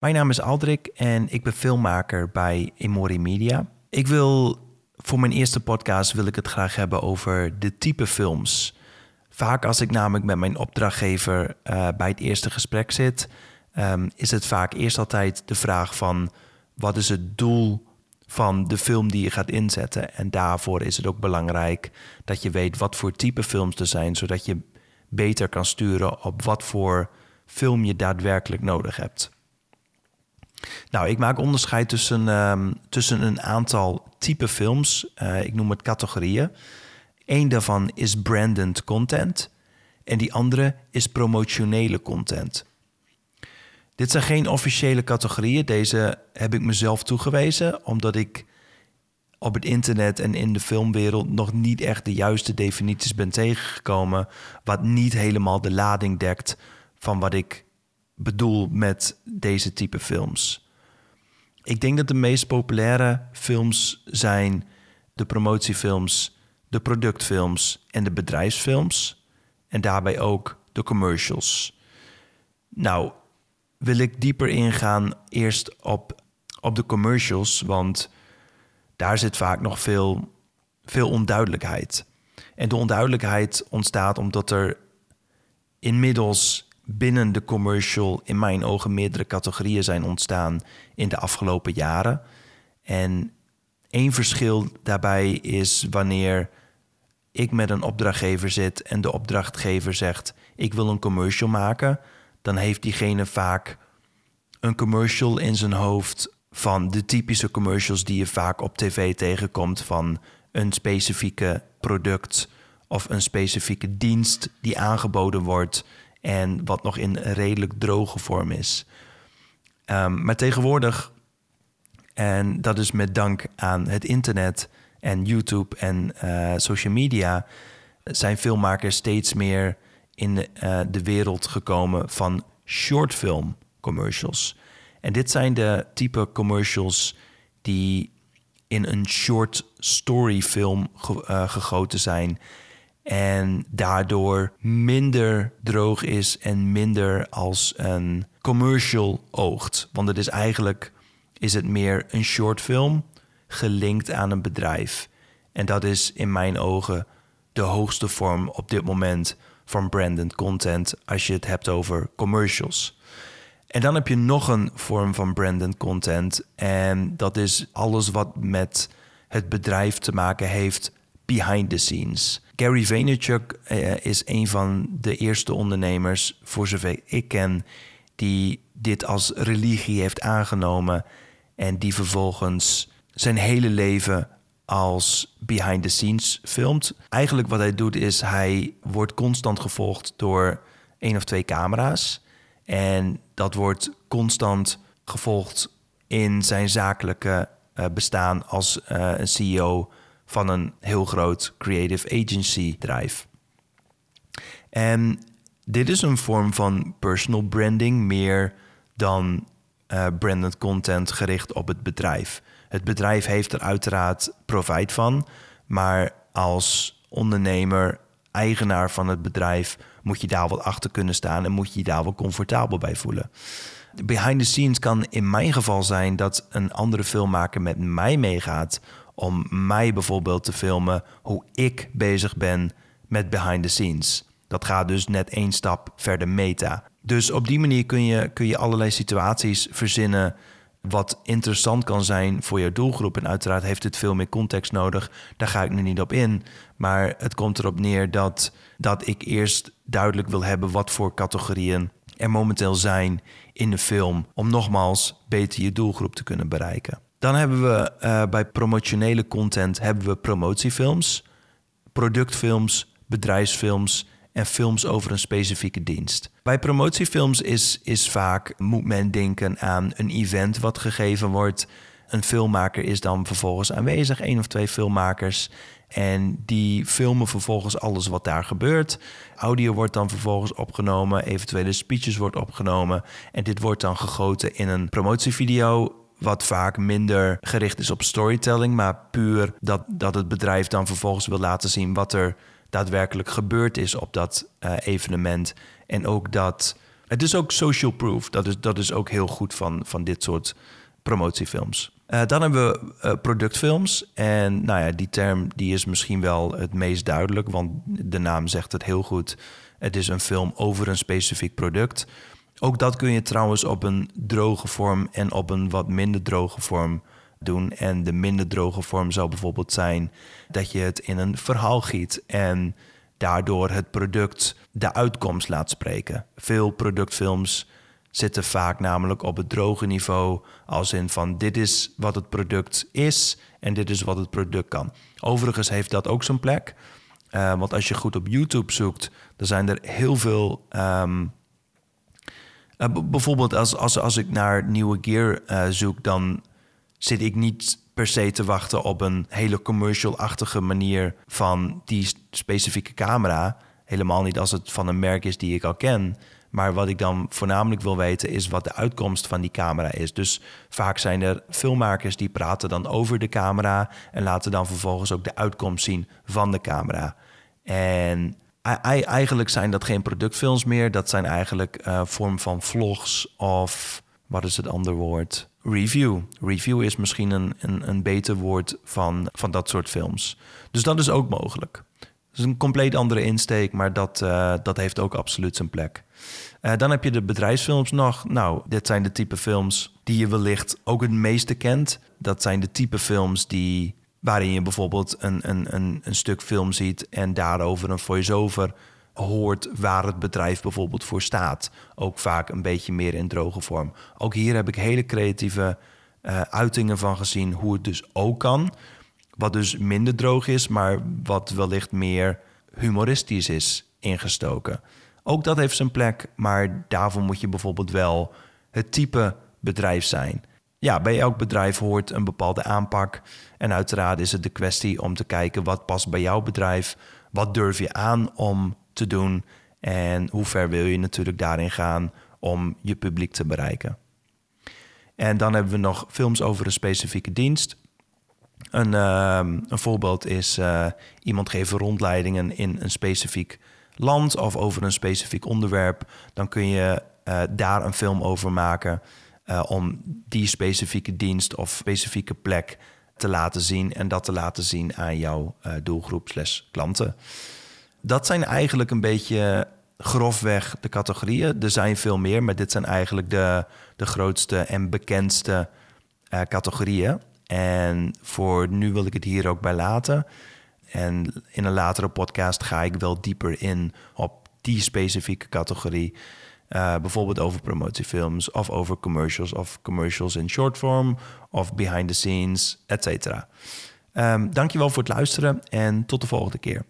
Mijn naam is Aldrik en ik ben filmmaker bij Emori Media. Ik wil voor mijn eerste podcast wil ik het graag hebben over de type films. Vaak als ik namelijk met mijn opdrachtgever uh, bij het eerste gesprek zit, um, is het vaak eerst altijd de vraag van wat is het doel van de film die je gaat inzetten. En daarvoor is het ook belangrijk dat je weet wat voor type films er zijn, zodat je beter kan sturen op wat voor film je daadwerkelijk nodig hebt. Nou, ik maak onderscheid tussen, um, tussen een aantal type films. Uh, ik noem het categorieën. Eén daarvan is branded content en die andere is promotionele content. Dit zijn geen officiële categorieën. Deze heb ik mezelf toegewezen omdat ik op het internet en in de filmwereld nog niet echt de juiste definities ben tegengekomen. Wat niet helemaal de lading dekt van wat ik bedoel met deze type films. Ik denk dat de meest populaire films zijn de promotiefilms, de productfilms en de bedrijfsfilms. En daarbij ook de commercials. Nou, wil ik dieper ingaan eerst op, op de commercials, want daar zit vaak nog veel, veel onduidelijkheid. En de onduidelijkheid ontstaat omdat er inmiddels binnen de commercial in mijn ogen meerdere categorieën zijn ontstaan in de afgelopen jaren. En één verschil daarbij is wanneer ik met een opdrachtgever zit en de opdrachtgever zegt: Ik wil een commercial maken, dan heeft diegene vaak een commercial in zijn hoofd van de typische commercials die je vaak op tv tegenkomt van een specifieke product of een specifieke dienst die aangeboden wordt en wat nog in redelijk droge vorm is. Um, maar tegenwoordig, en dat is met dank aan het internet en YouTube en uh, social media, zijn filmmakers steeds meer in de, uh, de wereld gekomen van shortfilm commercials. En dit zijn de type commercials die in een short story film ge uh, gegoten zijn en daardoor minder droog is en minder als een commercial oogt. Want het is eigenlijk is het meer een short film gelinkt aan een bedrijf. En dat is in mijn ogen de hoogste vorm op dit moment van branded content als je het hebt over commercials. En dan heb je nog een vorm van branded content en dat is alles wat met het bedrijf te maken heeft behind the scenes. Gary Vaynerchuk uh, is een van de eerste ondernemers, voor zover ik ken, die dit als religie heeft aangenomen en die vervolgens zijn hele leven als behind the scenes filmt. Eigenlijk wat hij doet is hij wordt constant gevolgd door één of twee camera's en dat wordt constant gevolgd in zijn zakelijke uh, bestaan als uh, een CEO van een heel groot creative agency bedrijf. En dit is een vorm van personal branding meer dan uh, branded content gericht op het bedrijf. Het bedrijf heeft er uiteraard profijt van, maar als ondernemer, eigenaar van het bedrijf, moet je daar wel achter kunnen staan en moet je je daar wel comfortabel bij voelen. Behind the scenes kan in mijn geval zijn dat een andere filmmaker met mij meegaat om mij bijvoorbeeld te filmen hoe ik bezig ben met behind the scenes. Dat gaat dus net één stap verder meta. Dus op die manier kun je, kun je allerlei situaties verzinnen wat interessant kan zijn voor je doelgroep. En uiteraard heeft het veel meer context nodig. Daar ga ik nu niet op in. Maar het komt erop neer dat, dat ik eerst duidelijk wil hebben wat voor categorieën er momenteel zijn in de film. Om nogmaals beter je doelgroep te kunnen bereiken. Dan hebben we uh, bij promotionele content hebben we promotiefilms, productfilms, bedrijfsfilms en films over een specifieke dienst. Bij promotiefilms is, is vaak, moet men denken aan een event wat gegeven wordt. Een filmmaker is dan vervolgens aanwezig, één of twee filmmakers. En die filmen vervolgens alles wat daar gebeurt. Audio wordt dan vervolgens opgenomen, eventuele speeches wordt opgenomen. En dit wordt dan gegoten in een promotievideo wat vaak minder gericht is op storytelling, maar puur dat, dat het bedrijf dan vervolgens wil laten zien wat er daadwerkelijk gebeurd is op dat uh, evenement. En ook dat Het is ook social proof. Dat is, dat is ook heel goed van, van dit soort promotiefilms. Uh, dan hebben we uh, productfilms. En nou ja, die term die is misschien wel het meest duidelijk, want de naam zegt het heel goed. Het is een film over een specifiek product. Ook dat kun je trouwens op een droge vorm en op een wat minder droge vorm doen. En de minder droge vorm zou bijvoorbeeld zijn dat je het in een verhaal giet en daardoor het product de uitkomst laat spreken. Veel productfilms zitten vaak namelijk op het droge niveau, als in van dit is wat het product is en dit is wat het product kan. Overigens heeft dat ook zijn plek, uh, want als je goed op YouTube zoekt, dan zijn er heel veel. Uh, bijvoorbeeld als, als, als ik naar nieuwe gear uh, zoek, dan zit ik niet per se te wachten op een hele commercial-achtige manier van die specifieke camera. Helemaal niet als het van een merk is die ik al ken. Maar wat ik dan voornamelijk wil weten is wat de uitkomst van die camera is. Dus vaak zijn er filmmakers die praten dan over de camera en laten dan vervolgens ook de uitkomst zien van de camera. En eigenlijk zijn dat geen productfilms meer. Dat zijn eigenlijk uh, vorm van vlogs of wat is het andere woord? Review. Review is misschien een, een, een beter woord van, van dat soort films. Dus dat is ook mogelijk. Het is een compleet andere insteek, maar dat, uh, dat heeft ook absoluut zijn plek. Uh, dan heb je de bedrijfsfilms nog. Nou, dit zijn de type films die je wellicht ook het meeste kent. Dat zijn de type films die, waarin je bijvoorbeeld een, een, een, stuk film ziet en daarover een voice-over hoort waar het bedrijf bijvoorbeeld voor staat. Ook vaak een beetje meer in droge vorm. Ook hier heb ik hele creatieve uh, uitingen van gezien hoe het dus ook kan. Wat dus minder droog is, maar wat wellicht meer humoristisch is ingestoken. Ook dat heeft zijn plek, maar daarvoor moet je bijvoorbeeld wel het type bedrijf zijn. Ja, bij elk bedrijf hoort een bepaalde aanpak. En uiteraard is het de kwestie om te kijken wat past bij jouw bedrijf. Wat durf je aan om te doen? En hoe ver wil je natuurlijk daarin gaan om je publiek te bereiken? En dan hebben we nog films over een specifieke dienst. Een, uh, een voorbeeld is uh, iemand geven rondleidingen in een specifiek land of over een specifiek onderwerp, dan kun je uh, daar een film over maken uh, om die specifieke dienst of specifieke plek te laten zien en dat te laten zien aan jouw uh, doelgroep slash klanten. Dat zijn eigenlijk een beetje grofweg de categorieën. Er zijn veel meer, maar dit zijn eigenlijk de, de grootste en bekendste categorieën. En voor nu wil ik het hier ook bij laten. En in een latere podcast ga ik wel dieper in op die specifieke categorie. Uh, bijvoorbeeld over promotiefilms of over commercials of commercials in short form of behind the scenes, et cetera. Um, dankjewel voor het luisteren en tot de volgende keer.